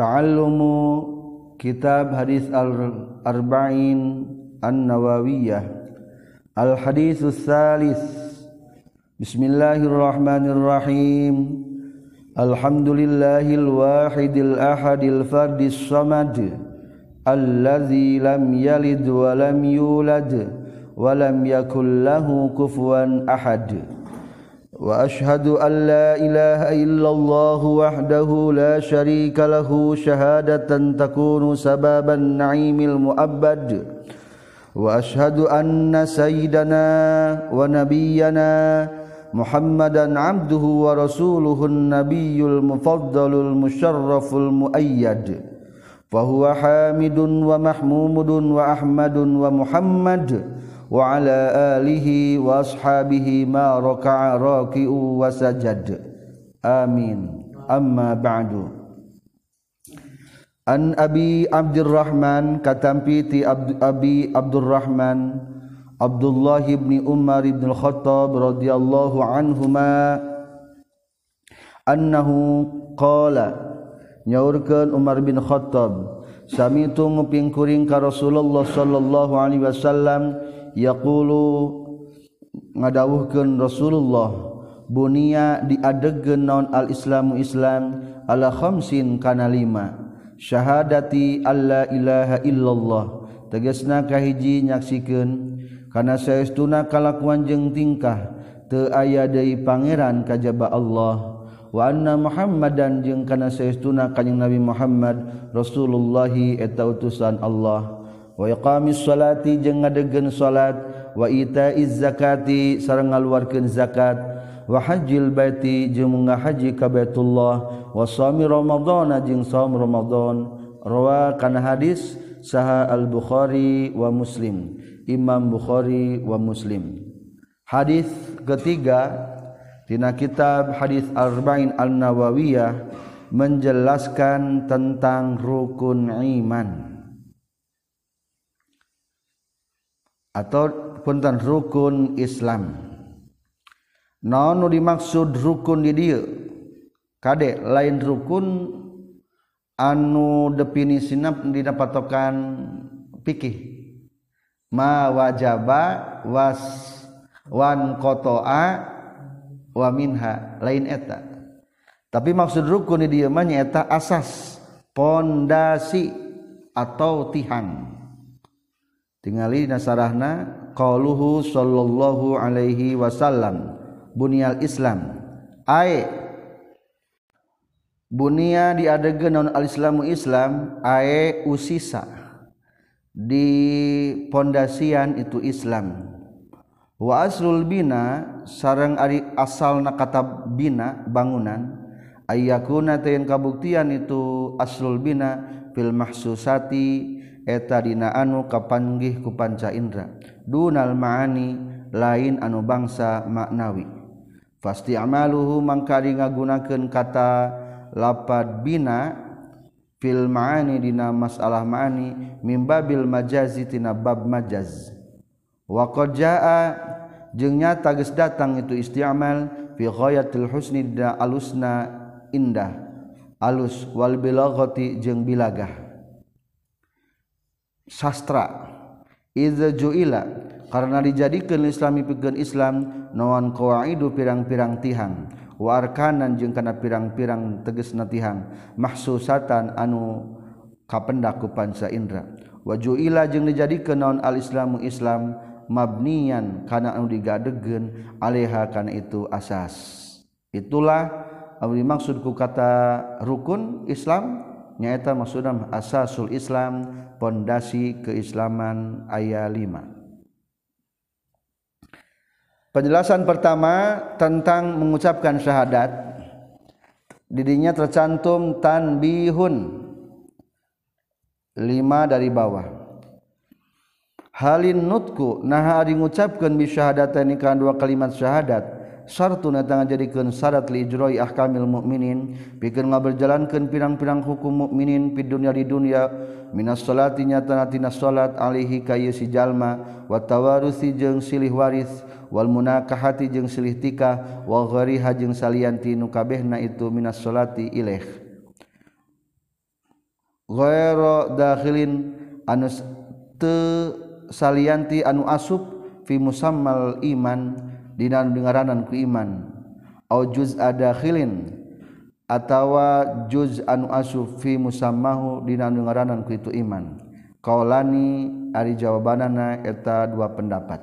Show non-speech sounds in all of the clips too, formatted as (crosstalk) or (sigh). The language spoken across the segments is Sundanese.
ta'allumu kitab hadis al-arba'in an-nawawiyah al-haditsus salis Bismillahirrahmanirrahim Alhamdulillahil wahidil ahadil fardis samad Alladzi lam yalid wa lam yulad wa lam yakul lahu kufuwan ahad واشهد ان لا اله الا الله وحده لا شريك له شهاده تكون سبب النعيم المؤبد واشهد ان سيدنا ونبينا محمدا عبده ورسوله النبي المفضل المشرف المؤيد فهو حامد ومحمومد واحمد ومحمد وعلى آله وأصحابه ما ركع راكع وسجد آمين أما بعد An Abi Abdurrahman katampi ti Abi Abdurrahman Abdullah bin Umar bin Khattab radhiyallahu anhuma annahu qala nyaurkeun Umar bin Khattab samitu nguping kuring ka Rasulullah sallallahu alaihi wasallam yaqulu ngadawuhkeun Rasulullah bunia diadegen naon al-islamu Islam ala khamsin kana lima. Syahadati alla ilaha illallah. Tegasna kahiji nyaksikeun kana saestuna kalakuan jeung tingkah teu aya deui pangeran kajaba Allah. Wa anna Muhammadan jeung kana saestuna kanjing Nabi Muhammad Rasulullah eta utusan Allah. qami salaati jeung ngadegen salat. Waita zakati sarang ngaluarkan zakat. Wahajil baiti jeung nga haji ka Baitullah. Wasami Ramadhana jeung saum ramadhan. Rawa kana hadis saha al-Bukhari wa Muslim. Imam Bukhari wa Muslim. Hadis ketiga tina kitab hadis arba'in al-nawawiyah menjelaskan tentang rukun iman. atau punten rukun Islam. Naon dimaksud rukun di dia Kadek lain rukun anu definisi sinap didapatokan pikih ma wajaba was wan kotoa wa minha. Lain eta. Tapi maksud rukun di dia mah eta asas pondasi atau tihang tingali nasarahna qauluhu sallallahu alaihi wasallam bunyal islam. Ai bunia diadegeun naon al-islamu islam ae usisa di pondasian itu islam. Wa aslul bina sareng ari asalna kata bina bangunan ayyakuna tayang kabuktian itu aslul bina fil mahsusati eta dina anu kapanggih ku panca indra. Dunal maani lain anu bangsa maknawi. Pasti amaluhu mangkari ngagunakeun kata lapad bina fil maani dina masalah maani mimbabil majazi tina bab majaz. Wa qad jaa jeung nyata geus datang itu isti'mal fi ghayatil husni da alusna indah. Alus wal bilaghati jeung bilagah. sastra. Iza juila karena dijadikan Islami pikeun Islam noan qawaidu pirang-pirang tihang? Wa arkanan jeung kana pirang-pirang tegesna tihang? Mahsusatan anu kapendak ku panca indra wa juila jeung dijadikeun naon al-islamu Islam mabnian kana anu digadegen alaiha kana itu asas. Itulah anu dimaksud ku kata rukun Islam nyaeta maksudna asasul Islam pondasi keislaman ayat 5 penjelasan pertama tentang mengucapkan syahadat. Didinya tercantum tanbihun. Lima dari bawah. Halin nutku nah ari ngucapkeun syahadataini kan dua kalimat syahadat sartuna tangan jadikan syarat lijroi ahkamil mukminin pikeun ngaberjalankeun pirang-pirang hukum mukminin di dunya di dunya minas salati nyatana tina salat alihi kayu si jalma. Wa tawarusi jeung silih waris. Wal munakahati jeung silih tikah. Wa ghariha jeung salian tinu kabehna itu minas salati ilaih. Ghairu dakhilin anus te salianti anu asub fi musammal iman. Di dengaranan ku iman. Ju adalin atawa juz anu asub fi musammahu di dengaranan ku itu iman. Kaulani ari jawabanana eta dua pendapat.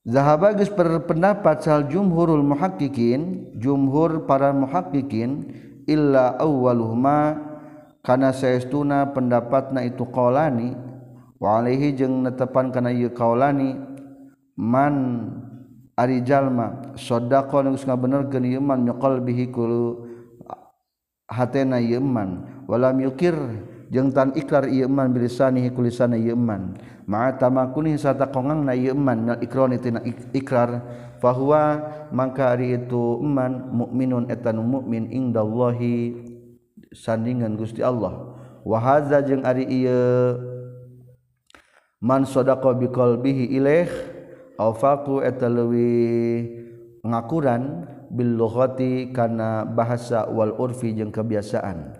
Zahabagis berpendapat sal jumhurul muhaqqiqin jumhur para muhaqqiqin illa awwaluhuma kana saestuna pendapatna itu qaulani wa alaihi jeung netepan kana ieu qaulani man ari jalma sodako nunggus ngabener gen yeman nyokol bihikulu hatena yeman walam yukir jeng tan ikrar yeman bilisani hikulisana yeman ma'a tamakuni sata kongang na yeman nal ikroni tina ikrar. Fahuwa mangka ari itu eman mukminun etan mukmin indallahi sandingan gusti Allah. Wa hadza jeung ari ieu man sodako biqalbihi ilaih awfaku eta leuwih ngakuran bil lughati kana bahasa wal urfi jeung kebiasaan.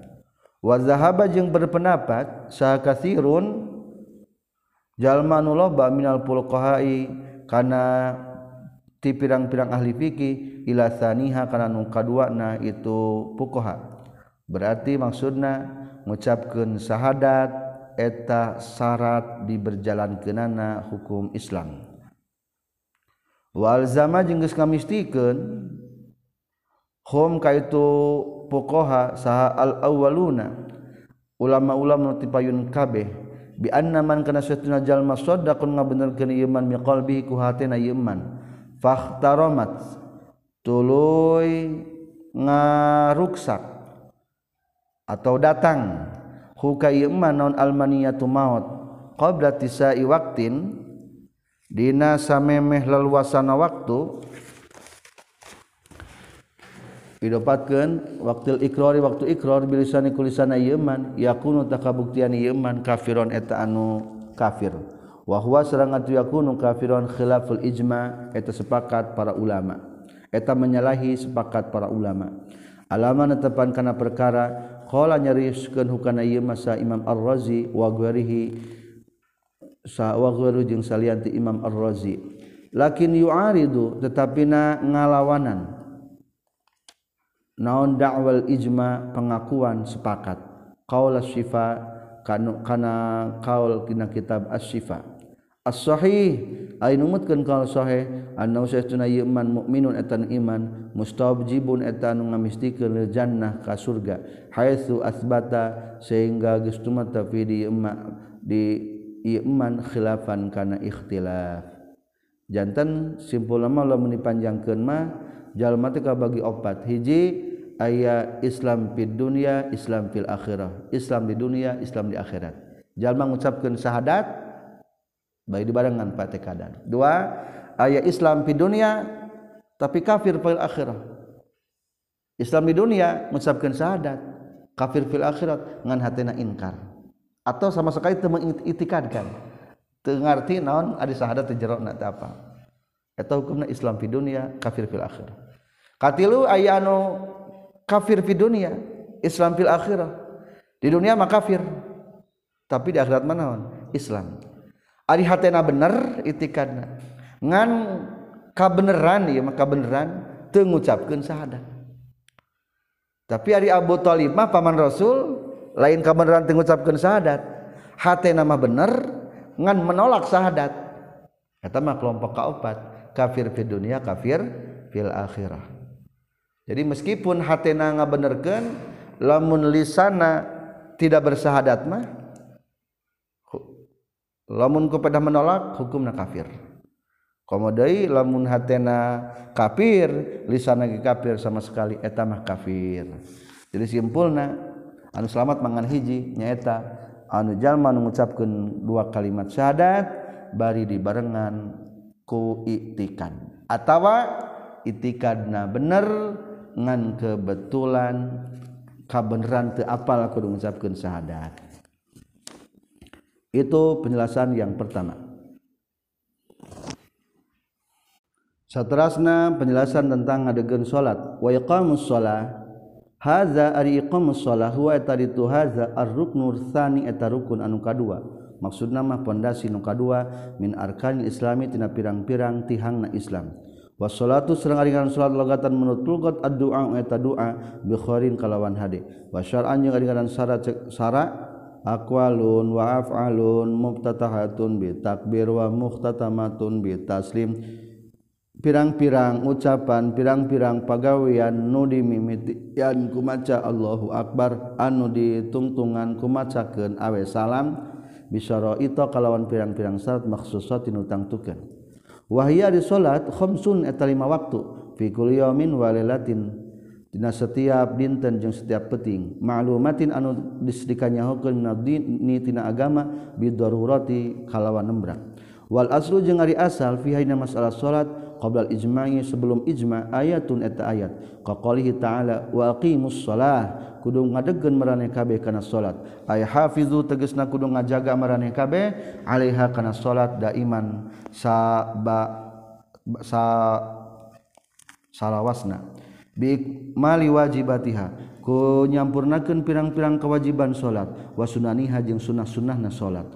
Wa zahaba jeung berpendapat saha katsirun jalma nu loba minal fuqahai kana ti pirang-pirang ahli fikih ila saniha kana nu kaduana itu fuqaha berarti maksudna ngucapkeun syahadat eta syarat diberjalankeunana hukum Islam. Walzama jenggus kamistikan home kaitu pokoha saha al awaluna ulama-ulama tipayun kabeh bi anna man kana satuna jalma saddaqun ngabenerkeun ieu man miqalbi ku hatena ieu man fahtaramat tuluy ngaruksak atau datang. Huka iman non almaniyatu maut qabla tisai waqtin Dina samemeh leluasana waktu didapatkan waktu Iqrori waktu Iqror bilisani kulisana Yeman yakunu takabuktian Yeman kafiron eta anu kafir. Wahwa serangan tu yakunu kafiron khilaful ijma eta sepakat para ulama. Eta menyalahi sepakat para ulama. Alaman tepan kana perkara qala nyariskeun hukana ieu masa Imam Ar-Razi wa ghairihi sawwaru jeung salianti Imam Ar-Razi. Lakin yuaridu tetapi na ngalawanan. Naon dakwal ijma pengakuan sepakat. Qaul as-sifa kana kana qaul dina kitab as-sifa as-sahih ay numutkeun qaul sahih anna usaituna iman mukminun etan iman mustabjibun etan ngamistikeun jannah ka surga. Haitsu asbata sehingga geus tumatep di di iman khilafan kana ikhtilaf. Jantan simpul mah lamun dipanjangkeun mah jalma teh bagi opat. Hiji aya Islam fid dunia Islam fil akhirah. Islam di dunia Islam di akhirat. Jalma mengucapkan syahadat baik dibarengan patekadan dua aya Islam fid dunia tapi kafir fil akhirah. Islam di dunia mengucapkan syahadat kafir fil akhirat ngan hatena inkar atau sama sekali teu mengitikadkan teu ngarti naon ada syahadat teu jero na apa. Eta hukumna Islam fid dunia kafir fil akhirah. Katilu aya anu kafir di dunia Islam fil akhirah. Di dunia mah kafir. Tapi di akhirat mana Islam. Ari hatena bener itikadna. Ngan kabeneran ya maka beneran teu ngucapkeun tapi ari Abu Thalib mah paman Rasul lain kabeneran teu ngucapkeun syahadat. Hatena mah bener ngan menolak syahadat. Eta mah kelompok kaopat kafir di dunia kafir fil akhirah. Jadi meskipun hatena ngabenerkeun lamun lisana tidak bersahadat mah lamun kepada menolak hukumna kafir. Komodai lamun hatena kafir lisana kafir sama sekali eta mah kafir. Jadi simpulna anu selamat mangan hiji nyaeta. Anu jalma nu ngucapkeun dua kalimat syahadat bari dibarengan ku iktikad atawa itikadna bener ngan kebetulan kabeneran teu apal aku mengucapkan syahadat. Itu penjelasan yang pertama. Satrasna penjelasan tentang adegan salat wa iqamus shalah haza ari iqamus shalah wa eta ditu haza ar-ruknur tsani eta rukun anu kadua. Maksudna mah pondasi nu kadua min arkanil islami tina pirang-pirang tihangna Islam. Wa salatu sareng aringan salat logatan menurut lugat addu'a eta doa bi kalawan hade wa syar'an jeung aringan sara sara aqwalun wa af'alun mubtatahatun bi takbir wa muhtatamatun bi taslim. pirang-pirang ucapan pirang-pirang pagawean nudi mimitian kumaca Allahu Akbar anu ditungtungan kumacakeun awe salam bisyara itu kalawan pirang-pirang syarat maksusatin utangtukeun wahia di salat khamsun eta lima waktu fi kulli yaumin wa lailatin. Dina setiap dinten jeung setiap peting ma'lumatin anu disedikanya hukum nadini tina agama bidarurati kalawan nembrang. Wal aslu jeung ari asal fi hayna masalah salat qabla ijma'i sebelum ijma ayatun eta ayat. Qaqalihi ta'ala wa aqimus shalah kudu ngadegkeun marane kabeh kana salat ay hafizu tegasna kudu ngajaga marane kabeh alaiha kana salat daiman sa ba sa salawasna. Bi mali wajibatiha ku nyampurnakeun pirang-pirang kewajiban salat wa sunaniha jeung sunah-sunahna salat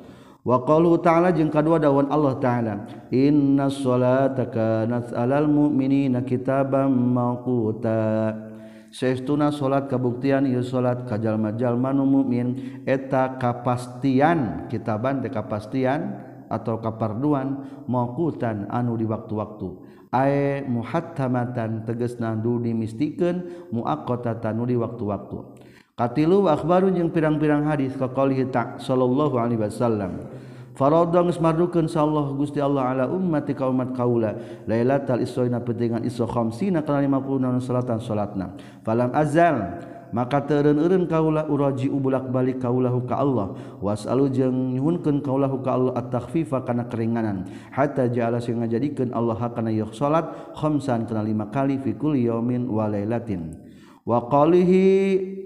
Waqalu ta'ala jeung kadua dawan Allah ta'ala Inna sholata kanat alal mu'minina kitaban mawquta. Saestuna salat kabuktian ieu salat ka jalma-jalma nu mukmin eta kapastian kitaban teh kapastian atau kaparduan mawqutan anu di waktu-waktu. Ae muhattamatan tegasna du dimistikeun muaqqatatan di waktu-waktu. Katilu akhbarun jeung pirang-pirang hadis ka qaulihi ta sallallahu alaihi wasallam. Faradha geus sallallahu Gusti Allah ala ummati ka umat kaula lailatal isra na pentingan isra khamsina kana 50 naon salatan salatna. Falam azal maka teureun-eureun kaula uraji ubulak balik kaulahu ka Allah. Wasalu jeung nyuhunkeun kaulahu ka Allah at-takhfifa kana keringanan. Hatta ja'ala sing ngajadikeun Allah kana yeuh salat khamsan kana lima kali fi kulli yaumin wa lailatin. Wa qalihi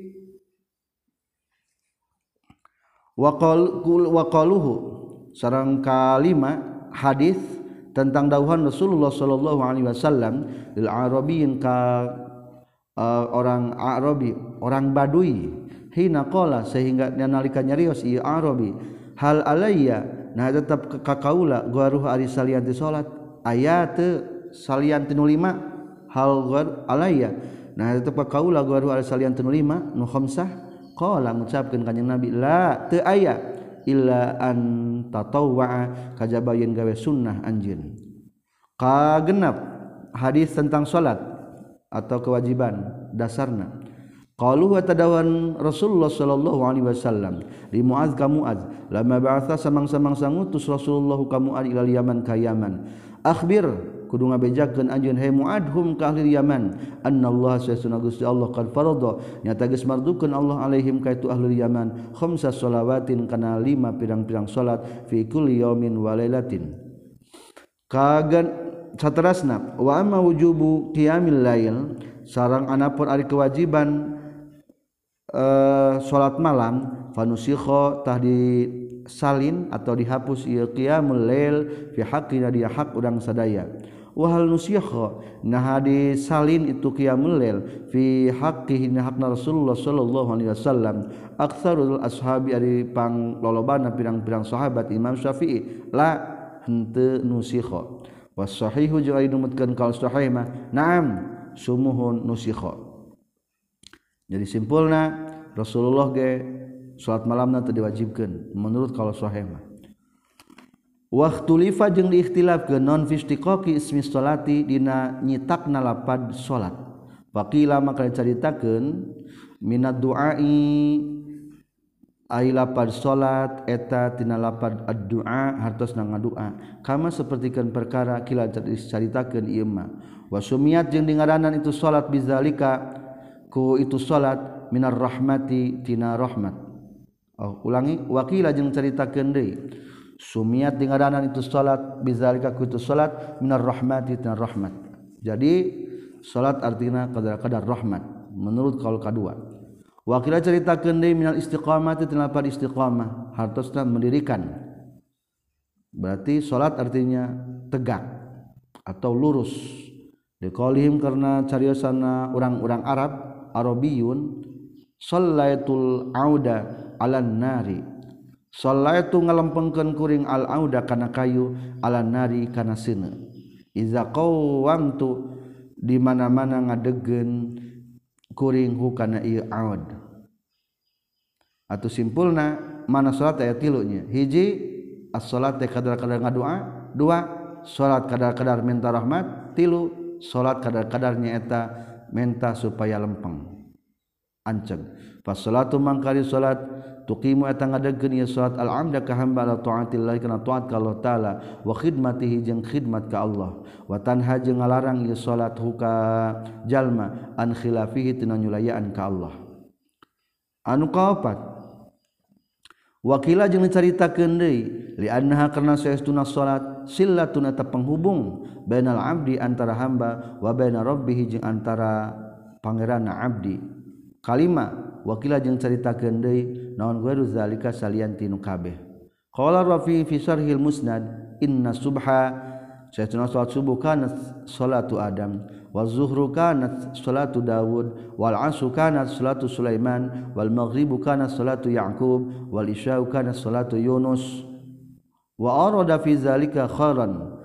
waqaluhu. Sarang kalima hadis tentang dauhan Rasulullah sallallahu alaihi wasallam lil arabiyin ka uh, orang Arabi orang Badui. Hina qala sehingga nalika nyarios ieu Arabi hal alayya? Nah tetap ka kaula garuh ari salian ti salat. Aya teu salian ti lima hal garuh alayya. Nah tetap ka kaula garuh ari salian ti lima nu khamsah. Qala ngucapkeun kanjeng Nabi la teu aya illa an tatawwa kajaba yen gawe sunnah anjeun. Ka genap hadis tentang salat atau kewajiban dasarna. Qalu wa tadawan Rasulullah sallallahu alaihi wasallam li Muaz ka Muaz lama ba'atha samang-samang sangutus Rasulullah ka Muaz ila Yaman ka Yaman. Akhbir kudu ngabejakeun anjeun he muadhum ka ahli Yaman annallah sesuna Gusti Allah qad farada. Nyata geus mardukeun Allah alaihim ka itu ahli Yaman khamsa shalawatin kana lima pirang-pirang salat fi kulli yaumin wa lailatin. Kagan saterasna wa amma wujubu qiyamil lail sarang anapun ari kewajiban uh, salat malam fanusikha tah di salin atau dihapus ieu qiyamul lail fi haqqina dia hak urang sadaya. Wahal nusyakha nah di salin itu qiyamul lail. Fi haqqihi hakna Rasulullah sallallahu alaihi wasallam. Aktsarul ashabi ari pang lolobana pirang-pirang sahabat Imam Syafi'i. La henteu nusikha was sahihu jeung ari numutkeun kaul sahih mah. Naam sumuhun nusikha jadi simpulna Rasulullah ge salat malamna teu diwajibkeun. Menurut kaul sahih mah waktu lifa jeung diikhtilaf ke non fistiqoqi ismi salati dina nyitak nalapad salat. Fakila maka diceritakeun minat du'ai ai lapad sholat eta tina lapad ad-du'a hartos ngadoa kama sapertikeun perkara kila dicaritakeun ieu mah. Wa sumiyat jeung dingaranan itu salat bizalika ku itu salat minar rahmati tina rahmat. Oh ulangi wakila jeung ceritakeun deui. Sumiat denganan itu salat bizalika kutu salat minar rahmati dan rahmat. Jadi salat artinya kadar-kadar rahmat menurut kaul kedua. Wakila ceritakeun deui minal istiqamati tina pada istiqamah hartosna mendirikan. Berarti salat artinya tegak atau lurus. Diqaulihim karena cariosana orang-orang Arab Arabiyun Salaitul Auda alan nari Salaitu ngalempengkeun kuring al-auda kana kayu ala nari kana sine iza qawamtu di mana-mana ngadegen kuring hukana ieu aud. Atuh simpulna mana salat aya tilunya? Hiji as-salat kadar-kadar ngadua dua salat kadar-kadar minta rahmat tilu salat kadar-kadarnya eta minta supaya lempeng. Anceng. Pas salatu mangkari salat tuqimu eta ngadegkeun ieu salat al amda ka hamba la taatillah kana taat ka Allah taala wa khidmatihi jeung khidmat ka Allah. Wa tanha jeung ngalarang ieu salat huka jalma an khilafihi tina nyulayaan ka Allah. Anu kaopat? Wakila jeung dicaritakeun deui li annaha karna saestuna salat sillatun eta penghubung bainal abdi antara hamba wa baina rabbih jeung antara pangeranna abdi. Kalima wakila jeung caritakeun deui naon ghairu zalika salian tinu kabeh. Qala rafi fi syarhil musnad inna subha sayatuna salat subuh kanat salatu adam wa zuhru kanat salatu daud wal asru kanat salatu sulaiman wal maghribu kanat salatu yaqub wal isya kanat salatu yunus. Wa arada fi zalika khairan.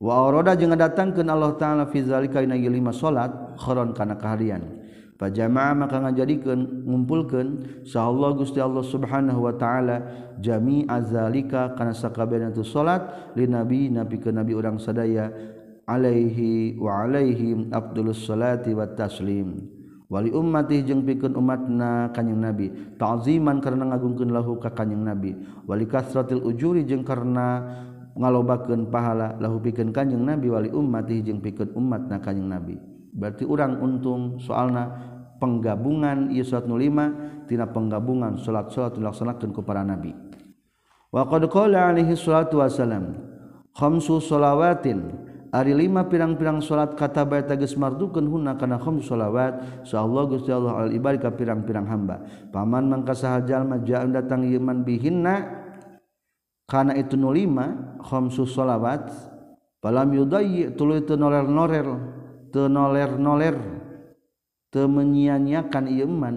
Wa arada jeung datangkeun Allah taala fi zalika ina lima salat khairan kana kaharian. pajamaah maka ngajadikeun ngumpulkeun Allah Gusti Allah Subhanahu wa taala jami azalika kana sakabehna tu salat li nabi nabi ke nabi urang sadaya alaihi wa alaihim afdalus salati wat taslim. Wali ummati jeung pikeun umatna kanjing nabi ta'ziman karena ngagungkeun lahu ka kanjing nabi. Wali kasratil ujuri jeung karena ngalobakeun pahala lahu pikeun kanjing nabi. Wali ummati jeung pikeun umatna kanjing nabi. Berarti orang untung soalna penggabungan ieu salat nu lima tina penggabungan salat-salat dilaksanakeun ku para nabi. Wa qad qala alaihi salatu wasalam khamsu shalawatin ari lima pirang-pirang salat kata bae geus mardukeun hunna kana khamsu salawat. Allah Gusti Allah al ibarika pirang-pirang hamba. Paman mangka saha jalma jaan datang iman bihinna. Kana itu nu lima khamsu salawat. Falam yudayyi tuluy teu noler-noler teu noler-noler menyanyiakan Iman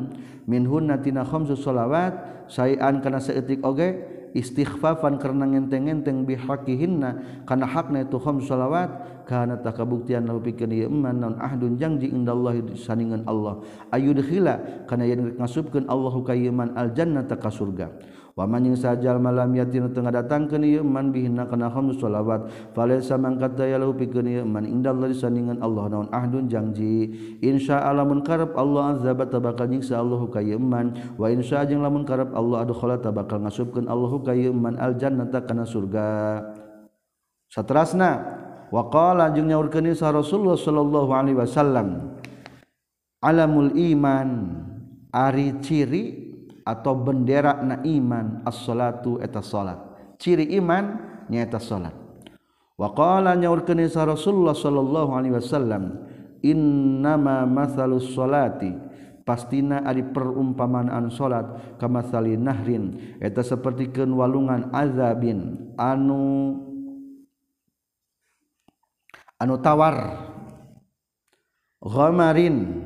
minhuntinalawat sayan karena seetik oge istighfafan karena ngenteng-enteng bihaqihinna karena hakna itu khamsalawat karena tak kabuktian lahu pikeun ieu iman naon ahdun janji indallah saningan Allah. Ayudkhila kana yen ngasupkeun Allahu ka ieu man al jannata ka surga. Wa man yang sajal malam yatin tengah datang ke ieu man bihna kana khamsu shalawat falaysa mangkat daya lahu pikeun ieu man indallah saningan Allah naon ahdun janji. Insyaallah mun karep Allah azza wa bakal nyiksa Allahu ka ieu man. Wa insya jeung lamun karep Allah adkhala bakal ngasupkeun Allahu ka ieu man al jannata kana surga. Satrasna. waqala jeung nyaurkeun sa Rasulullah sallallahu alaihi wasallam. Alamul iman ari ciri atau bendera na iman as-salatu eta salat. Ciri iman nya eta salat. Waqala nyaurkeun sa Rasulullah sallallahu alaihi wasallam innama masalus salati pastina ari perumpamaan salat kamasali nahrin. Eta sapertikeun walungan azabin anu anu tawar. Ghomarin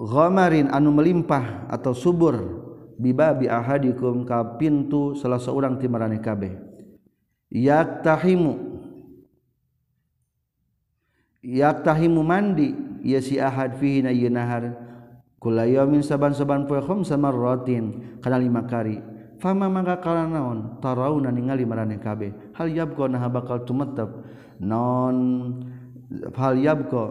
Ghomarin anu melimpah atau subur. Bibabi ahadikum ka pintu salah seorang ti marane kabeh. Yaktahimu. Yaktahimu mandi. Ya si ahad fihi na yeunahar kula yaumin saban-saban poe khamsa marratin. Kana lima kali Fama mangga kala naon tarauna ningali marane kabeh. Hal yabqa nah bakal tumetep. Non hal yabqa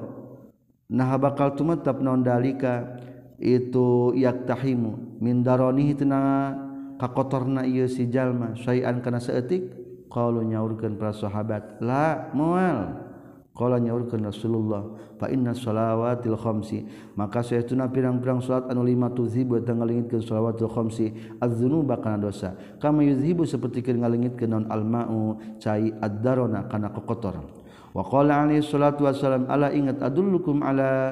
nah bakal tumetep non dalika? Itu yaktahimu. Min daronihi tina kakotorna ieu si jalma. Sayan kana seetik? Qalu nyaurkeun para sahabat. La moal qala nyaurkeun Rasulullah fa inna shalawatil khamsi. Maka saytuna pirang-pirang salat anu lima tuzibu eta ngalingitkeun shalawatil khamsi az-dzunuba kana dosa. Kama yuzhibu saperti keur ngalingitkeun non al-ma'u cai ad-darona kana kokotoran Waqala alaihi salatu ala ingat adullukum ala?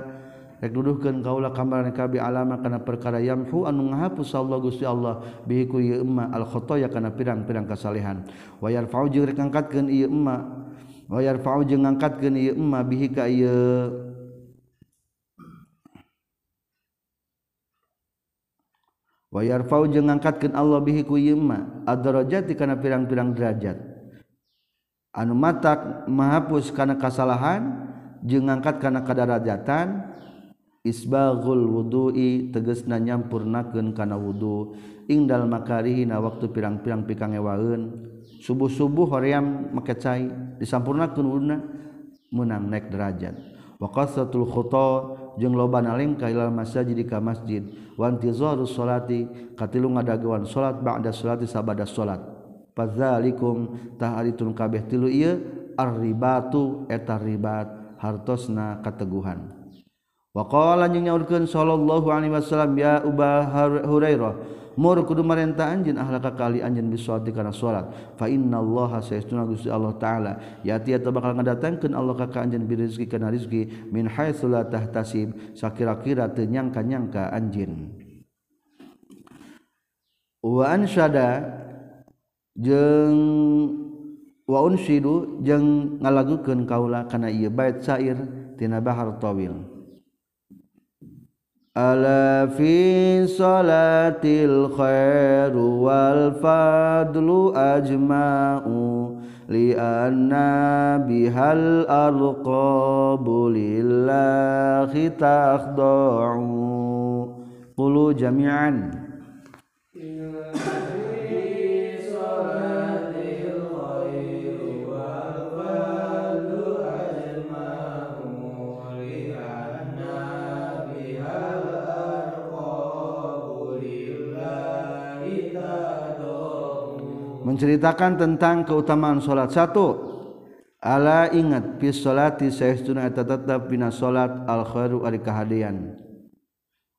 Rek duduhkeun kaula kamar kabi alama kana perkara yamhu anu ngahapus Allah Gusti Allah. Bihi ku ieu emma al khotoya kana pirang-pirang kasalehan. Wa yarfa'u jeung rek ngangkatkeun ieu emma wayar fau jeung ngangkat emma bihi ka ieu? Wayar fau jeung ngangkatkeun Allah bihi ku ieu emma. Adarajati kana pirang-pirang derajat. Anu matak mahapus kana kasalahan jeung ngangkat kana kadarajatan isbaghul wudhu'i tegesna nyampurnakeun kana wudu. Ingdal makarihina waktu pirang-pirang pikangewaeun subuh-subuh hoream make cai disampurnakeun wuduna meunang naik derajat. Wa qasatul khuta jeung loba nalengka ilal masjid di ka masjid. Wa intizaru sholati katilu ngadagewan salat ba'da sholati sabada salat fadzalikum tah kabeh tilu ieu arribatu eta ribat hartosna kateguhan. Waqala jeung nyaurkeun sallallahu alaihi wasallam ya Uba Hurairah mur kudu marenta anjeun ahlaka kali anjeun bisholati kana salat. Fa innallaha sayastuna Gusti Allah taala. Yati eta bakal ngadatangkeun Allah ka ka anjeun birizki kana rizki min haitsu la tahtasib sakira-kira teu nyangka-nyangka anjeun. Wa ansyada jeung wa unsyidu jeung ngalagukeun kaula kana ieu bait syair tina bahar tawil. ala fi salatil khairu wal fadlu ajma'u li anna bihal arqabu lillahi takhda'u qulu jami'an menceritakan tentang keutamaan salat satu. Allah ingat pis salati saestuna eta tetep dina salat al khairu ari kahadean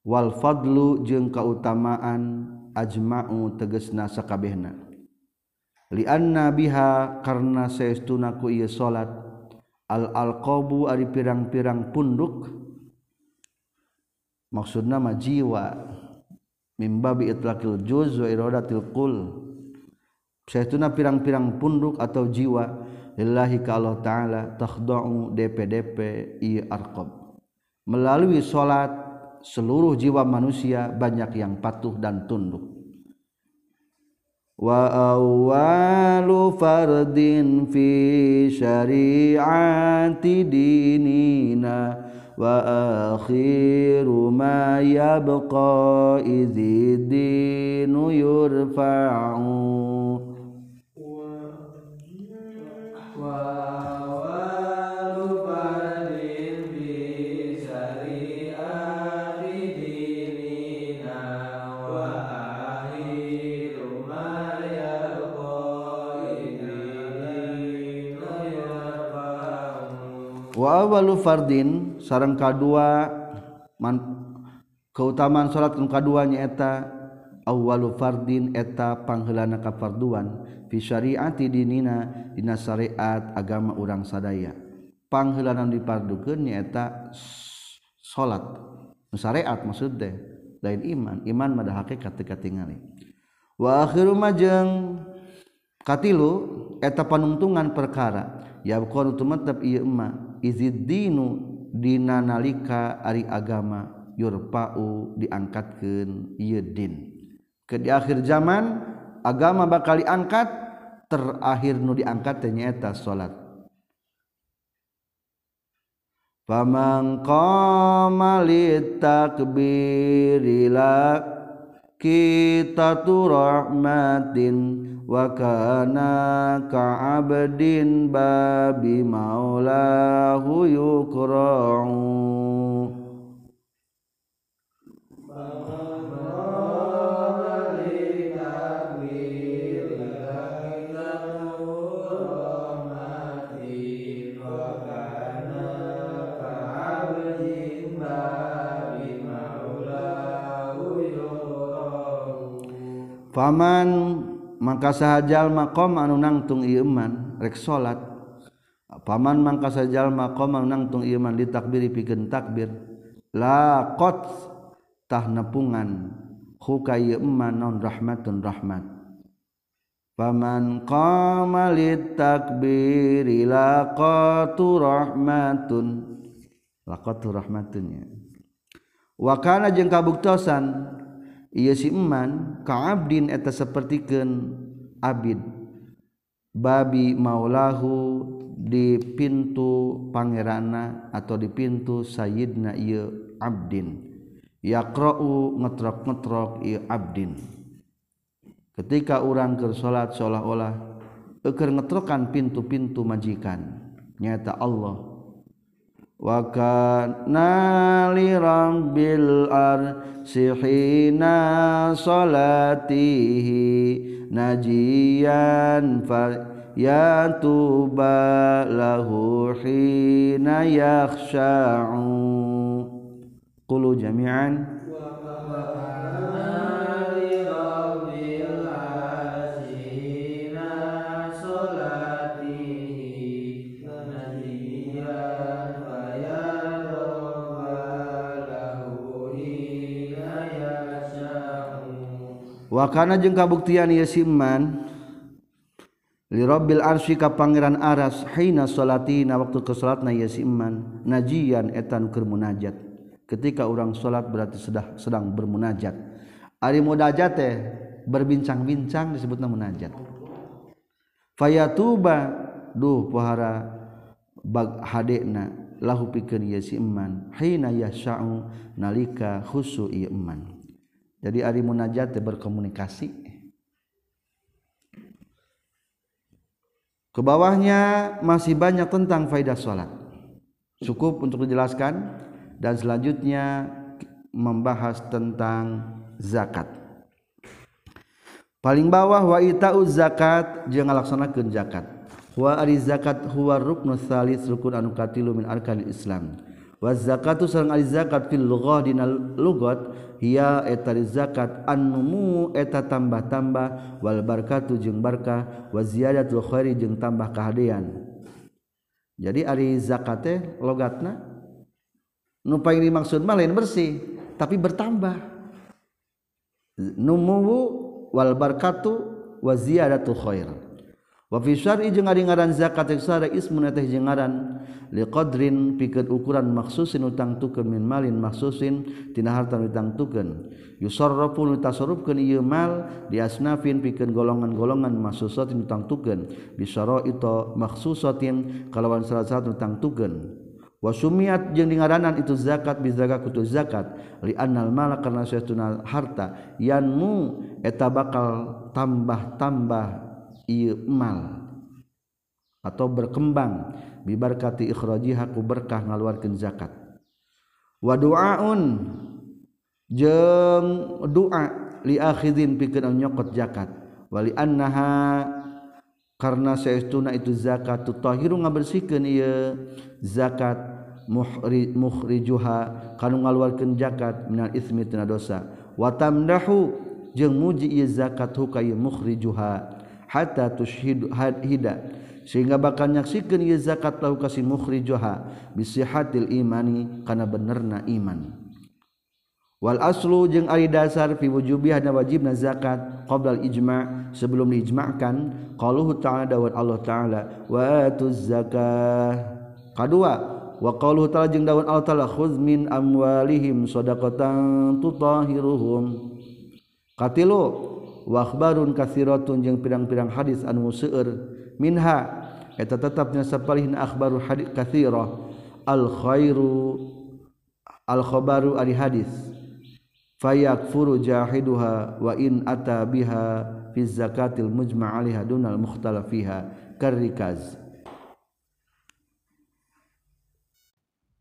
wal fadlu jeung kautamaan ajma'u tegesna sakabehna. Li anna biha karna saestuna ku ieu salat al alqabu ari pirang-pirang punduk. Maksudna mah jiwa. Mimbabi itlaqil juz wa iradatil qul. Syaituna pirang-pirang punduk atau jiwa lillahi ka Allah taala takhda'u DPDP i arqab. Melalui salat seluruh jiwa manusia banyak yang patuh dan tunduk. Wa awwalu fardin fi syari'ati dinina wa akhiru ma yabqa idzi dinu yurfa'u wawalu fardin sarang kadua man, keutamaan salat nu kadua nyaeta awwalu fardin eta panghelana ka farduan fi syariati dinina dina syariat agama urang sadaya. Panghelana nu dipardukeun nyaeta salat syariat maksud teh lain iman iman mada hakikat teu katingali. Wa akhiru majeng katilu eta panungtungan perkara ya bukan untuk tetap ieu emak izidinu dina nalika ari agama yurpa'u diangkatkeun ieu din. Ke di akhir zaman agama bakal diangkat terakhir nu diangkat teh nyaeta salat Faman qama litakbirila kita tu rahmatin wakana ka'abdin babi maulahu yukra'u. Paman maka sahajal maqam anu nangtung ieu rek salat. Paman mangka sahajal maqam anu nangtung ieu man ditakbiri pikeun takbir. La qat tah nepungan huka ieu non rahmatun rahmat. Paman qama litakbiri laqatu rahmatun. Laqatu rahmatun ya. Wa kana jeung kabuktosan ia siman kaabdin eta sapertikeun Abid. Babi maulahu di pintu pangerana atau di pintu Sayyidna ia Abdin. Yaqra'u ngetrok-ngetrok ia Abdin. Ketika orang ke salat seolah-olah eker ngetrokan pintu-pintu majikan nyata Allah wa kana li rabbil arsihina salatihi najiyan fa ya tuba lahu hina yakhsha'u. Qulu jami'an. Wa wakana jeung kabuktian ieu si iman. Li rabbil arsy ka pangeran aras hina salatina waktu ke salatna ieu si iman. Najian eta nu keur munajat. Ketika urang salat berarti sedang sedang bermunajat. Ari munajat teh berbincang-bincang disebutna munajat. Fayatuba duh pohara bag hadena lahu pikeun ieu si iman. Hina yasha'u nalika khusu ieu iman. Jadi ari munajat berkomunikasi. Ke bawahnya masih banyak tentang faidah sholat. Cukup untuk dijelaskan. Dan selanjutnya membahas tentang zakat. Paling bawah wa ita'u zakat jeung ngalaksanakeun zakat. Wa ari zakat huwa ruknu tsalis rukun anu katilu min islam wa zakatu sareng ari zakat fil lughah dina lugat hiya eta zakat annumu eta tambah-tambah wal barakatu jeung barkah wa ziyadatul khairi jeung tambah kahadean jadi ari zakat teh logatna nu paling dimaksud mah lain bersih tapi bertambah. Numu wal barakatu wa ziyadatul khair. wafi syari jeung ari ngaran zakat syara ismun eta jeung ngaran. Li qadrin pikeun ukuran maksusin utangtukeun min malin maksusin tina harta utangtukeun yusarrafu nu tasarrufkeun ieu mal di asnafin pikeun golongan-golongan maksusatin utangtukeun bisyara itu maksusatin kalawan syarat-syarat utangtukeun wasumiat jeung dingaranan itu zakat bizakat kutu zakat. Li annal mala karena suatu harta. Yanmu eta bakal tambah-tambah mal atau berkembang. Bibarkati ikhrajihaku berkah ngaluarkeun zakat. Wa du'aun jeung doa li akhidin pikeun nyokot zakat. Wali annaha karena saestuna itu zakat tutahiru ngabersihkeun ieu zakat muhri mukhrijuha kanu ngaluarkeun zakat minal ismi tina dosa. Wa tamdahu jeung muji ieu zakat hukai mukhrijuha hatta tushhidu hida. Sehingga bakal nyaksikan ieu zakat lahu kasih mukhrijuha bisihatil imani kana benerna iman. Wal aslu jeung ari dasar fi wujubihna wajibna zakat qabla ijma' sebelum diijma'kan. Qaluhu ta'ala dawud Allah ta'ala wa atuz zakah. Kadua wa qaluhu ta'ala jeung dawud Allah ta'ala khudz min amwalihim shadaqatan tutahiruhum. Katilu wabarun kasirotun yang pirang-pirang hadis anu seueur minha. Eta tetapnya sapalihin akhbaru hadis katsirah al khairu al khabaru ari hadis. Fayakfuru jahiduha wa in ata biha fi zakatil mujma' alaiha dunal mukhtalafiha. Karrikaz.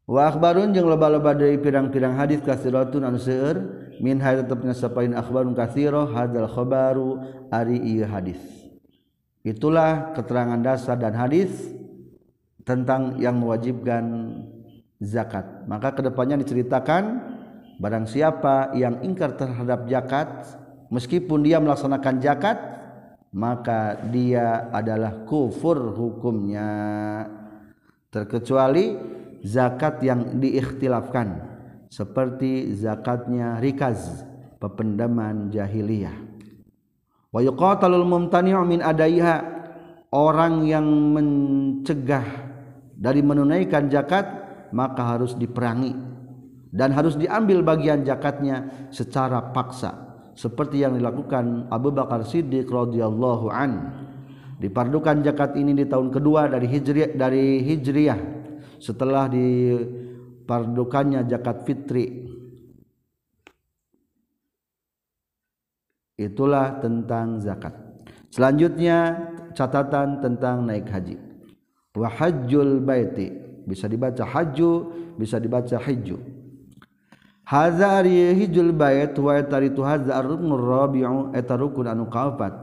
Wa akhbarun jeung loba-loba dari pirang-pirang hadis kasiratun anu seueur min hay tetapnya sapain akhbarun katsiro hadal khabaru ari ieu hadis. Itulah keterangan dasar dan hadis tentang yang mewajibkan zakat. Maka ke depannya diceritakan barang siapa yang ingkar terhadap zakat meskipun dia melaksanakan zakat maka dia adalah kufur hukumnya. Terkecuali zakat yang diikhtilafkan seperti zakatnya rikaz pependaman jahiliyah. Adaiha orang yang mencegah dari menunaikan zakat maka harus diperangi dan harus diambil bagian zakatnya secara paksa seperti yang dilakukan Abu Bakar Siddiq radhiyallahu an. Dipardukan zakat ini di tahun kedua dari hijriah dari hijriah setelah dipardukannya zakat fitri. Itulah tentang zakat. Selanjutnya catatan tentang naik haji. Wa hajjul baiti. Bisa dibaca haju bisa dibaca hiju hadza hijul bait wa taritu hadza ar-ruknur rabi'u eta rukun anu kaopat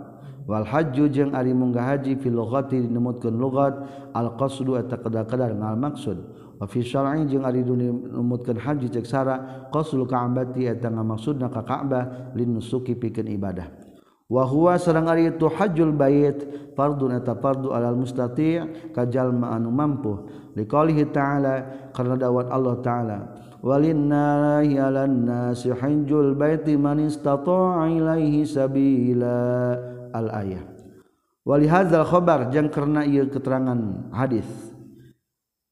Walhaju jeung ari munggah haji filogati dinemutkan logat al-qasdu eta kedar-kedar ngal maksud. Wa fi syar'i jeung ari dinemutkan haji cek sara qasdul ka'bati eta ngamaksudna ka Ka'bah lin nusuki pikeun ibadah. Wa huwa sareng ari itu hajjul bait fardun eta fardu alal mustati' ka jalma anu mampu. Liqaulihi ta'ala karena dawat Allah ta'ala walinnahi 'alan nasi hajjul baiti man istata'a ilaihi sabila. al ayah wali hadzal khobar jeung karena ieu keterangan hadis.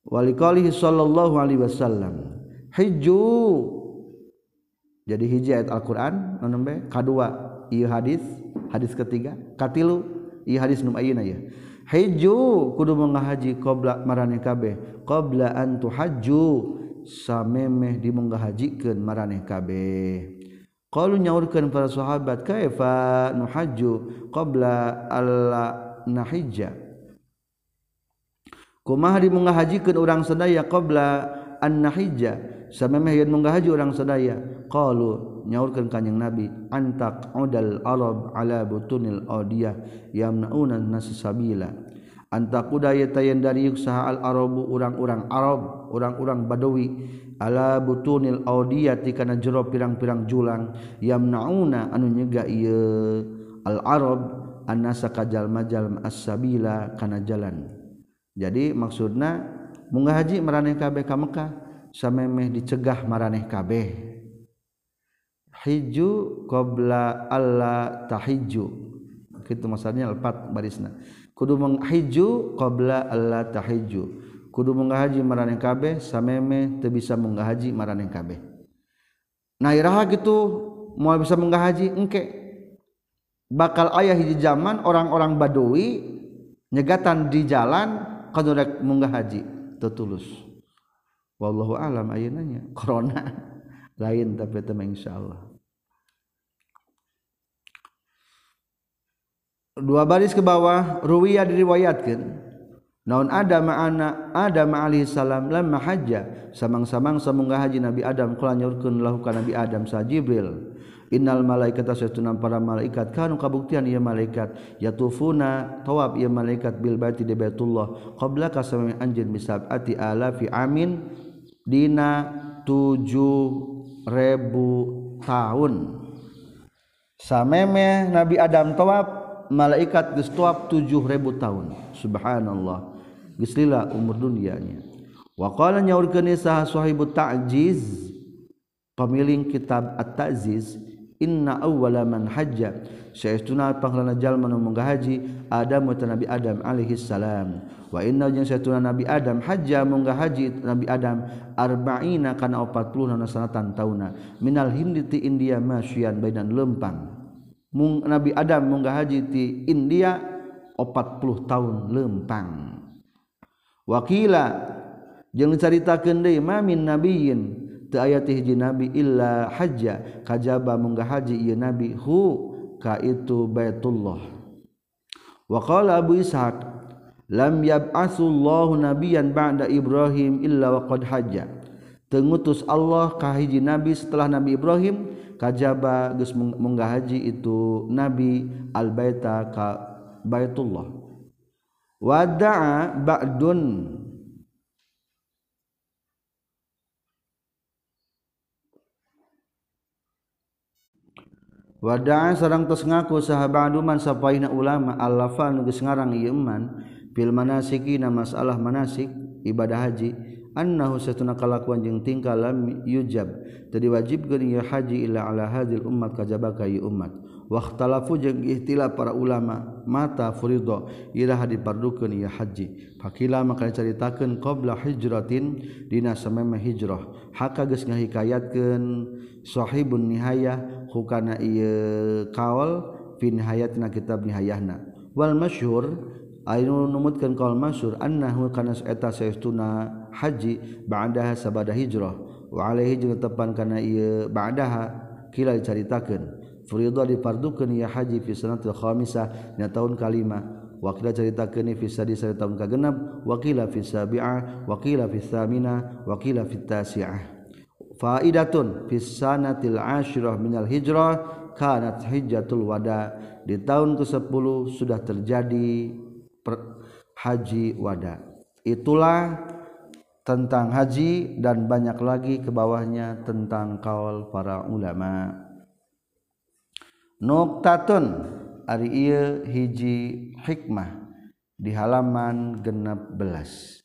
Wali qalihi sallallahu alaihi wasallam. Hijju. Jadi hiji ayat Al-Qur'an nu nembe kadua ieu hadis. Hadis ketiga katilu. Ieu hadis nu ayeuna ieu hijju. Kudu menghaji qabla marane kabeh. Qabla an tuhajju. Samemeh dimunggahajikeun maraneh kabeh. Kalau nyaurkan para sahabat kaifa nuhaju qabla alla nahija. Kumaha di mengahajikeun urang sadaya qabla an nahija. Samemeh yeun menghaji urang sadaya. Qalu nyaurkeun kanjing Nabi antak udal arab ala butunil adiyah yamnauna nas sabila. Antak udaya tayen dari yuk saha al arabu orang-orang Arab, orang-orang Badawi ala butunil audiyati kana jero pirang-pirang julang. Yamnauna anu nyega ieu. Al arab annasa kajalma-jalma as-sabila kana jalan. Jadi maksudna munggah haji maraneh kabeh ka Mekah samemeh dicegah maraneh kabeh. Hiju qabla alla tahiju kitu maksudnya lepat barisna. Kudu menghiju qabla alla tahiju kudu munggah haji maraneh kabeh samemeh teu bisa munggah haji maraneh kabeh. Nah iraha gitu mau bisa munggah haji engke. Bakal ayah hiji zaman orang-orang badui nyegatan di jalan rek munggah haji tertulus wallahu alam ayeunanya (laughs) corona lain tapi tema insyaallah. Dua baris ke bawah ruwiya diriwayatkan naon ada ma'ana ada alaihi salam lamma hajja. Samang-samang samunggah haji Nabi Adam kula nyaurkeun lahu ka Nabi Adam sa Jibril. Innal malaikat satuna para malaikat kanu kabuktian ieu malaikat. Yatufuna tawab ieu malaikat bil baiti di Baitullah. Qabla kasami anjeun bisabati alafi amin dina tujuh ribu tahun sameme Nabi Adam tawab malaikat geus tawab tujuh ribu tahun subhanallah geus lila umur dunianya. Wa qala nyaurkeun saha sahibut ta'jiz. Pemiling kitab at-ta'ziz Inna awwalaman hajja. Sayaituna panglana jalma nu haji Adam wa Nabi Adam alaihi salam. Wa inna jeung sayaituna Nabi Adam hajja munggah haji Nabi Adam arba'ina kana 40 na sanatan tauna. Minal hindi ti India masyian bainan lempang. Mung, Nabi Adam munggah haji ti India 40 tahun lempang wakila. Jeung caritakeun deui ma min nabiyyin. Teu aya teh hiji nabi illa hajja. Kajaba munggah haji ieu nabi hu ka itu baitullah. Wa qala abu ishaq lam yab'atsullahu nabiyyan ba'da ibrahim illa wa qad hajja. Tengutus Allah ka hiji nabi setelah nabi ibrahim kajaba geus munggah haji itu nabi al baita ka baitullah. wada'a ba'dun. Wada'a sareng tos ngaku saha ba'duman sapaina ulama allafa nu geus ngarang ieu man fil manasiki na masalah manasik ibadah haji annahu satuna kalakuan jeung tingkah lam yujab tadi wajib geuning haji ila ala hadil ummat kajaba ka umat waktalafu jeung ikhtilaf para ulama mata furido iraha dipardukeun ieu haji. Fakila maka dicaritakeun qabla hijratin dina samemeh hijrah. Haka geus ngahikayatkeun sahibun nihayah hukana ieu kaol fi nihayatina kitab nihayahna. Wal masyhur anu numutkeun kaol masyhur annahu kana eta saestuna haji ba'daha sabada hijrah. Wa alaihi jeung tepan kana ieu ba'daha kila dicaritakeun. Furidah dipardukan ya haji fi sanatil khamisah na tahun kalima. Wakila caritakeun fi sadi sari tahun kagenap wakila fi sabi'ah wakila fi thamina wakila fi tasi'ah. Faidatun fi sanatil asyrah minal hijrah kanat hijjatul wada. Di tahun ke-10 sudah terjadi per, haji wada. Itulah tentang haji dan banyak lagi ke bawahnya tentang kaul para ulama nuktatun. Ari ieu hiji hikmah di halaman 16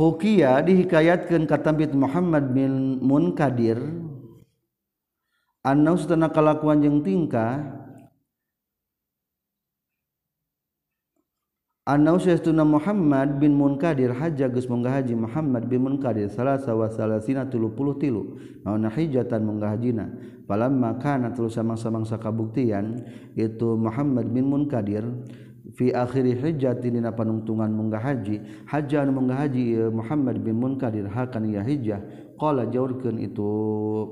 Hukia dihikayatkan katambit Muhammad bin Munkadir. Anna ustana kalakuan jeung tingkah Annauna Muhammad bin Munkadir Haja Gus Mungga Haji Muhammad bin Munkadir salahsa wasalsina tilupuluh tilu naona hijatan munggahajina palam makanan terus samang-samangsa kabuktian itu Muhammad bin Munkadir fi akhiri hijjati dina panungtungan munggah haji hajan munggah haji Muhammad bin Munkadir hakan ya hijjah qala jaurkeun itu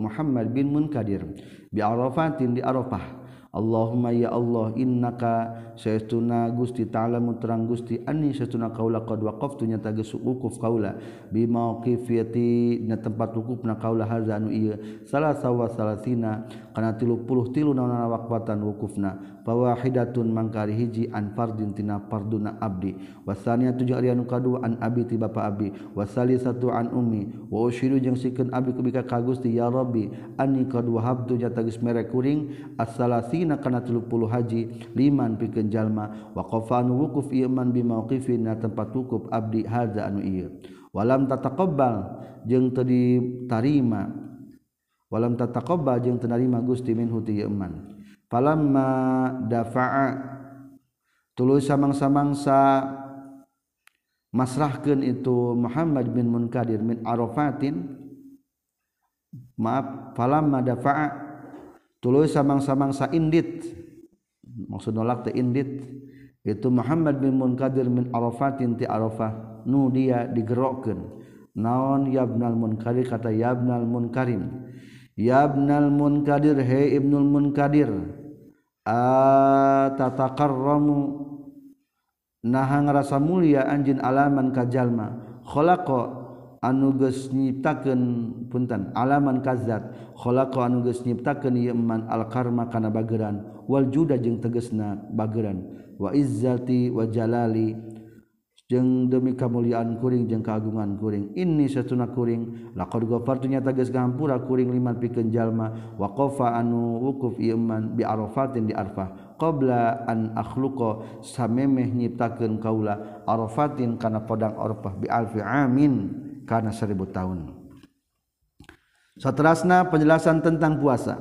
Muhammad bin Munkadir bi Arafatin di Arafah. Allahumma ya Allah innaka saytuna Gusti ta'ala muterang Gusti anni saytuna kaula qad waqaftu nyata geus wukuf kaula. Bi mauqifiyati na tempat wukufna kaula hadza anu ieu. Salasa wa salasina kana 33 naonna waqfatan wukufna. Fawahidatun mangkari hiji an fardin tina farduna abdi. Wasaniya tujuh ari anu kadua an abi ti bapa abi wasali satu an ummi. Wa usyiru jeung sikeun abi kubika ka Gusti ya Rabbi anni qad wahabtu nyata geus mere kuring. As-salasi salatina kana 30 haji liman pikeun jalma waqafanu wuquf iman bi mauqifin na tempat wukuf abdi hadza anu ieu. Walam tataqabbal jeung teu ditarima. Walam tataqabbal jeung teu narima Gusti minhu ti iman falamma dafa'a tuluy samang-samangsa masrahkeun itu Muhammad bin Munkadir min Arafatin. Maaf falamma dafa'a tuluy samang-samangsa indit maksud nolak teh indit. Itu Muhammad bin Munkadir min Arafatin ti Arafah. Nu dia digerokkeun naon yabnal munkadir? Kata yabnal munkarim. Yabnal munkadir he ibnul munkadir. Atataqarramu naha ngarasa mulia anjin alaman kajalma khalaqa anuges nyiptakan punten alaman kazatkho anuges nyiptakan Yeman alkarma kana bageran Waljuda jeung tegesna bageran. Waizati wajalali jeung demi kemuliaan kuring jeung keagungan kuring. Ini setuna kuring lakor gofartunya teges gampura kuring liman pikeun jalma waqafa anu wukuf Yeman biarofatin di arfah. Qabla an akhluqa samemeh nyiptakeun kaula arafatin kana podang arfah bi alfi amin. karena seribu tahun. Seterusnya penjelasan tentang puasa.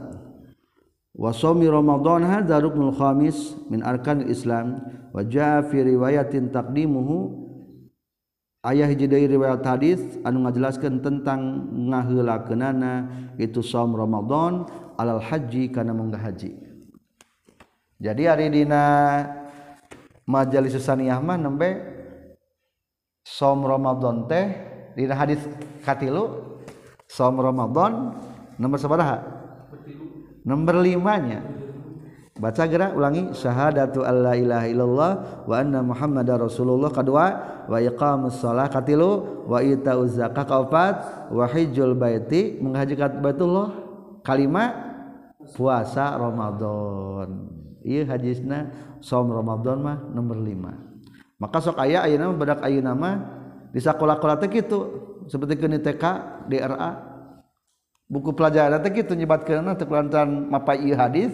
Wasomi Ramadan hadza ruknul khamis min arkanil Islam wa jaa fi riwayatin taqdimuhu ayah hiji deui riwayat hadis anu ngajelaskeun tentang ngaheulakeunana itu som Ramadan alal haji kana munggah haji. Jadi hari dina majelis saniah mah nembe som Ramadan teh di hadis katilu som Ramadan nomor sabaraha? Nomor limanya. Baca gerak ulangi. Syahadatu alla ilaha illallah wa anna muhammadar rasulullah. Kedua wa iqamus shalah katilu wa itauz zakat kaopat wa hijjul baiti. Menghajikan baitullah. Kalimat puasa Ramadan. Ieu hadisna som Ramadan mah nomor 5 maka sok aya ayeuna badak ayeuna mah di sekolah-kolah teh gitu. Seperti kini TK DRA buku pelajaran teh gitu nyebatkeun teh kulantaran mapai hadis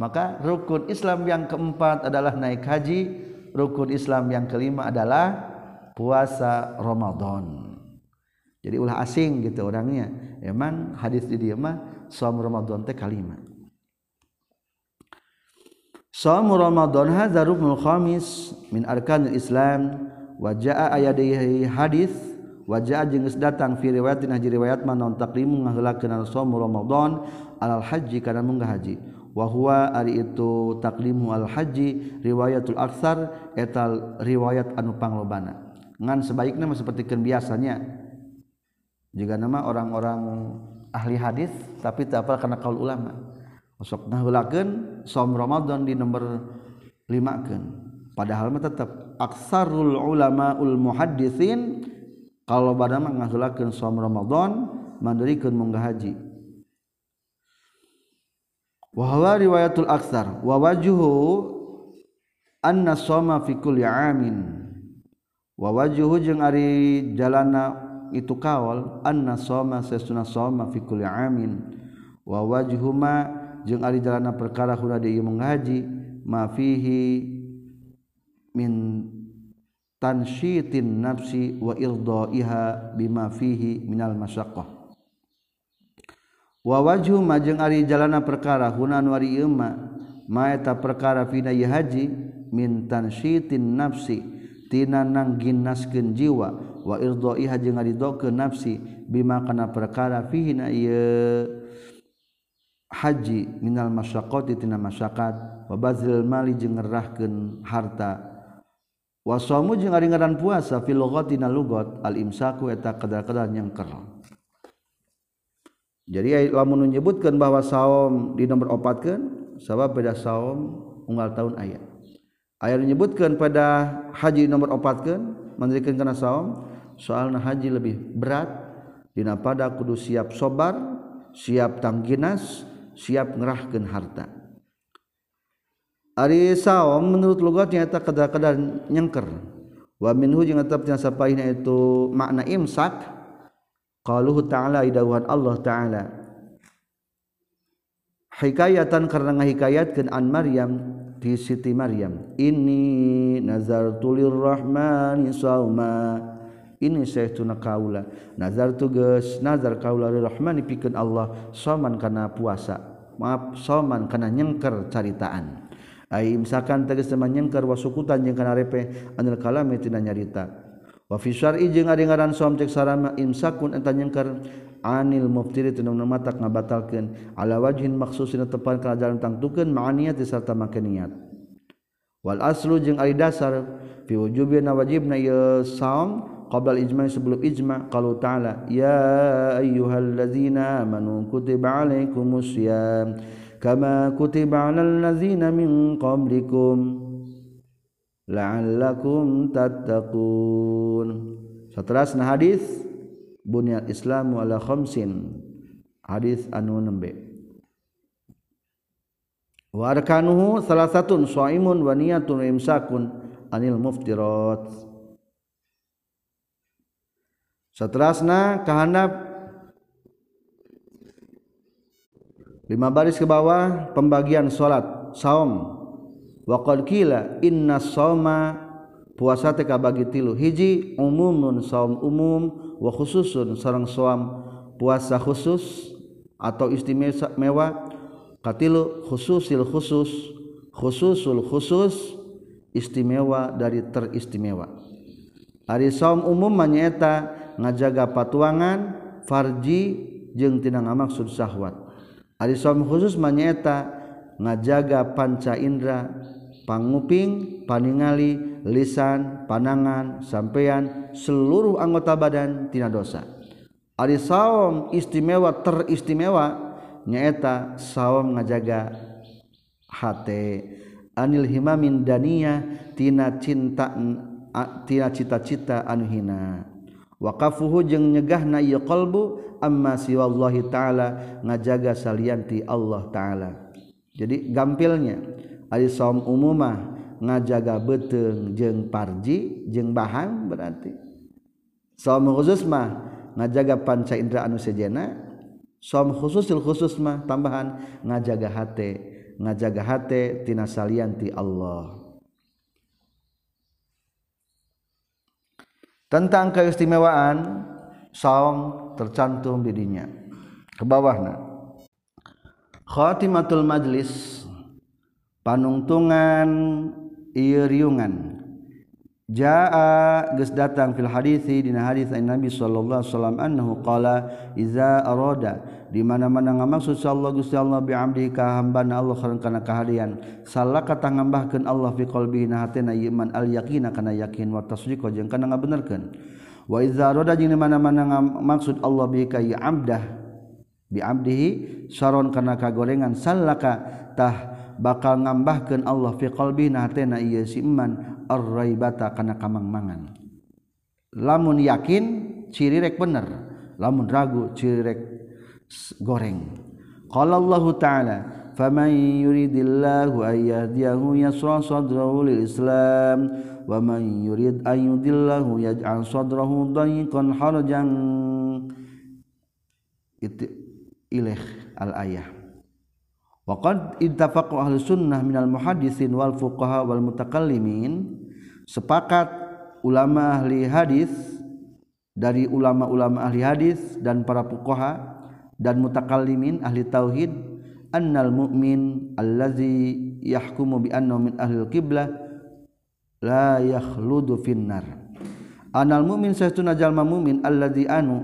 maka rukun Islam yang keempat adalah naik haji rukun Islam yang kelima adalah puasa Ramadan. Jadi ulah asing gitu orangnya. Emang hadits di diamah Ramadan teh kalimat Ramadan Khamis min arkan Islam wajah aya hadis wajah jengis datang firiwayat haji riwayat man non taklimu ngahelakeun saum Ramadan alal haji kana munggah haji. Wa huwa ari itu taklimu al haji riwayatul aksar etal riwayat anu panglobana. Ngan sebaiknya mah sepertikeun biasanya. Jika nama orang-orang ahli hadis tapi tak apa karena kaul ulama. Sok ngaheulakeun saum Ramadan di nomor 5 keun. Padahal mah tetap aksarul ulama ul muhadisin kalau bad menghulakan suam Ramdhon mandirikan menggahaji wahwa riwayatul aksar wa wajuhu anna soma fi kulli amin wa wajuhu jeung ari jalana itu kaol anna soma sesuna soma fi kulli amin wa wajuhuma jeung ari jalana perkara kuna deui menghaji ma fihi min tansyitin nafsi wa irdaiha bima fihi minal masyaqqah. Wa wajhu majeng ari jalana perkara hunan wari ma maeta perkara fina ye haji min tansyitin nafsi tina nangginaskeun jiwa wa irdaiha jeung ridokeun nafsi bima kana perkara fihi na ieu haji minal masyaqati tina masyakat wa bazil mali jeung ngerahkeun harta wasomu jeung ari ngaran puasa fil lughatina lugat al imsaku eta kadar-kadar nyengker. Jadi lamun menyebutkan bahwa saum di nomor opatkeun sabab beda saum unggal tahun ayat ayat menyebutkan pada haji nomor opatkeun mandirikan kana saum soalna haji lebih berat dina pada kudu siap sobar siap tangginas siap ngerahkeun harta. Ari saum menurut logatnya eta kadar-kadar nyengker. Wa minhu jeung tetepnya sapaina itu makna imsak. Qaluhu ta'ala idawan Allah ta'ala. Hikayatan karena ngahikayatkeun an Maryam di Siti Maryam. Ini nazartu lirrahmani sauma. Ini saya tuna kaula. Nazar tugas nazar kaula rahmani pikeun Allah. Soman kana puasa. Maaf soman kana nyengker caritaan misalkan tegesnyengker wasukutan yang karepe anil kalami tidak nyarita. Wafisari jeung ngadengaran som cek sarama imsakun entah nyengker anil muftiri tinu mata ngabatalkeun. Ala wajhin maksusin tepan kana jalan tangtukeun ma'aniyat serta make niat. Wal aslu jeung ari dasar fi wujubina wajibna ya saum qabla ijma sebelum ijma kalau ta'ala ya ayyuhalladzina amanu kutiba alaikumus syiyam kama kutiba alal ladzina min qablikum la'allakum tattaqun saterasna hadis bunyal islamu ala khamsin hadis anu nembe wa arkanuhu salasatun shaimun wa niyatun imsakun anil muftirat seterusnya kehendap lima baris ke bawah pembagian salat saum. Waqad kila inna sauma puasa teh kabagi tilu hiji umumun saum umum wa khususun sareng saum. Puasa khusus atau istimewa katilu khususil khusus khususul khusus istimewa dari teristimewa. Ari saum umum manyata ngajaga patuangan Farji jeung tinang maksud syahwat Ari suami khusus manyeta ngajaga panca indra panguping, paningali, lisan, panangan, sampeyan, seluruh anggota badan tina dosa. Ari saum istimewa teristimewa nyaeta saum ngajaga hate anil himamin dania tina cinta tina cita-cita anu hina. waqafuhu jeung nyegahna ieu qalbu amma siwallahi taala ngajaga salianti Allah taala. Jadi gampilnya ari saum umumah ngajaga beteng jeung parji jeung bahang berarti. Saum khusus mah ngajaga panca indra anu sejena. Saum khususil khusus mah tambahan ngajaga hate ngajaga hate tina salianti Allah. tentang keistimewaan saum tercantum didinya ke bawahna khatimatul majlis panungtungan ieu riungan. Jaa geus datang fil hadithi dina hadis Nabi sallallahu alaihi wasallam annahu qala iza arada di mana-mana ngamaksud Allah Gusti Allah bi amdi ka Allah kana kahadian salaka ngambahkeun Allah fi qalbi na hatena iman al yaqina kana yakin wa tasdiqa jeung kana ngabenerkeun. Wa iza arada jeung di mana-mana ngamaksud Allah bi ka amdah bi amdihi saron kana kagorengan salaka tah bakal ngambahkeun Allah fi qalbi na hatena ieu si iman arraibata kana kamang-mangan. Lamun yakin ciri rek bener. Lamun ragu ciri rek goreng. Qala Allah taala faman yuridillahu ayyahdiyahu yasra sadrahu lil islam wa man yurid an yaj'al sadrahu dayiqan harajan. Itu ilaih al ayah Waqad ittafaqu ahli sunnah minal muhaddisin wal fuqaha wal mutakallimin. Sepakat ulama ahli hadis dari ulama-ulama ahli hadis dan para fuqaha dan mutakallimin ahli tauhid annal mu'min allazi yahkumu bi annahu min ahli qiblah la yakhludu finnar. Anal mu'min saytuna jalma mu'min allazi anu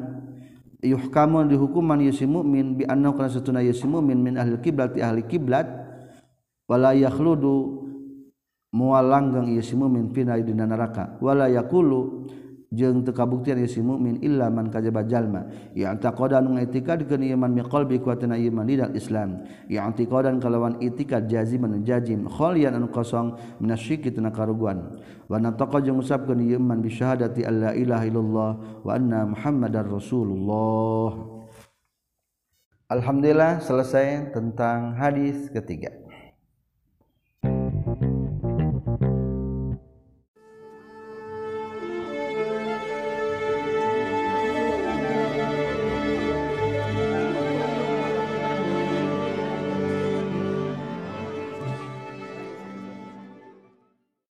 yuhkamu dihukuman yusi mukmin bi annahu kana satuna yusi mukmin min ahli kiblat ahli kiblat wala yakhludu mual langgeng yusi mukmin fina dina neraka. Wala yaqulu jeung teu kabuktian ieu si mukmin illa man kajaba jalma. Ya taqadan ngaitikad keun ieu man miqalbi kuatina ieu man lidal islam. Ya taqadan kalawan itikad jaziman jazim khalian anu kosong minasyirki tina karuguan wa nataqa jeung usapkeun ieu man bi syahadati alla ilaha illallah wa anna muhammadar rasulullah. Alhamdulillah selesai tentang hadis ketiga.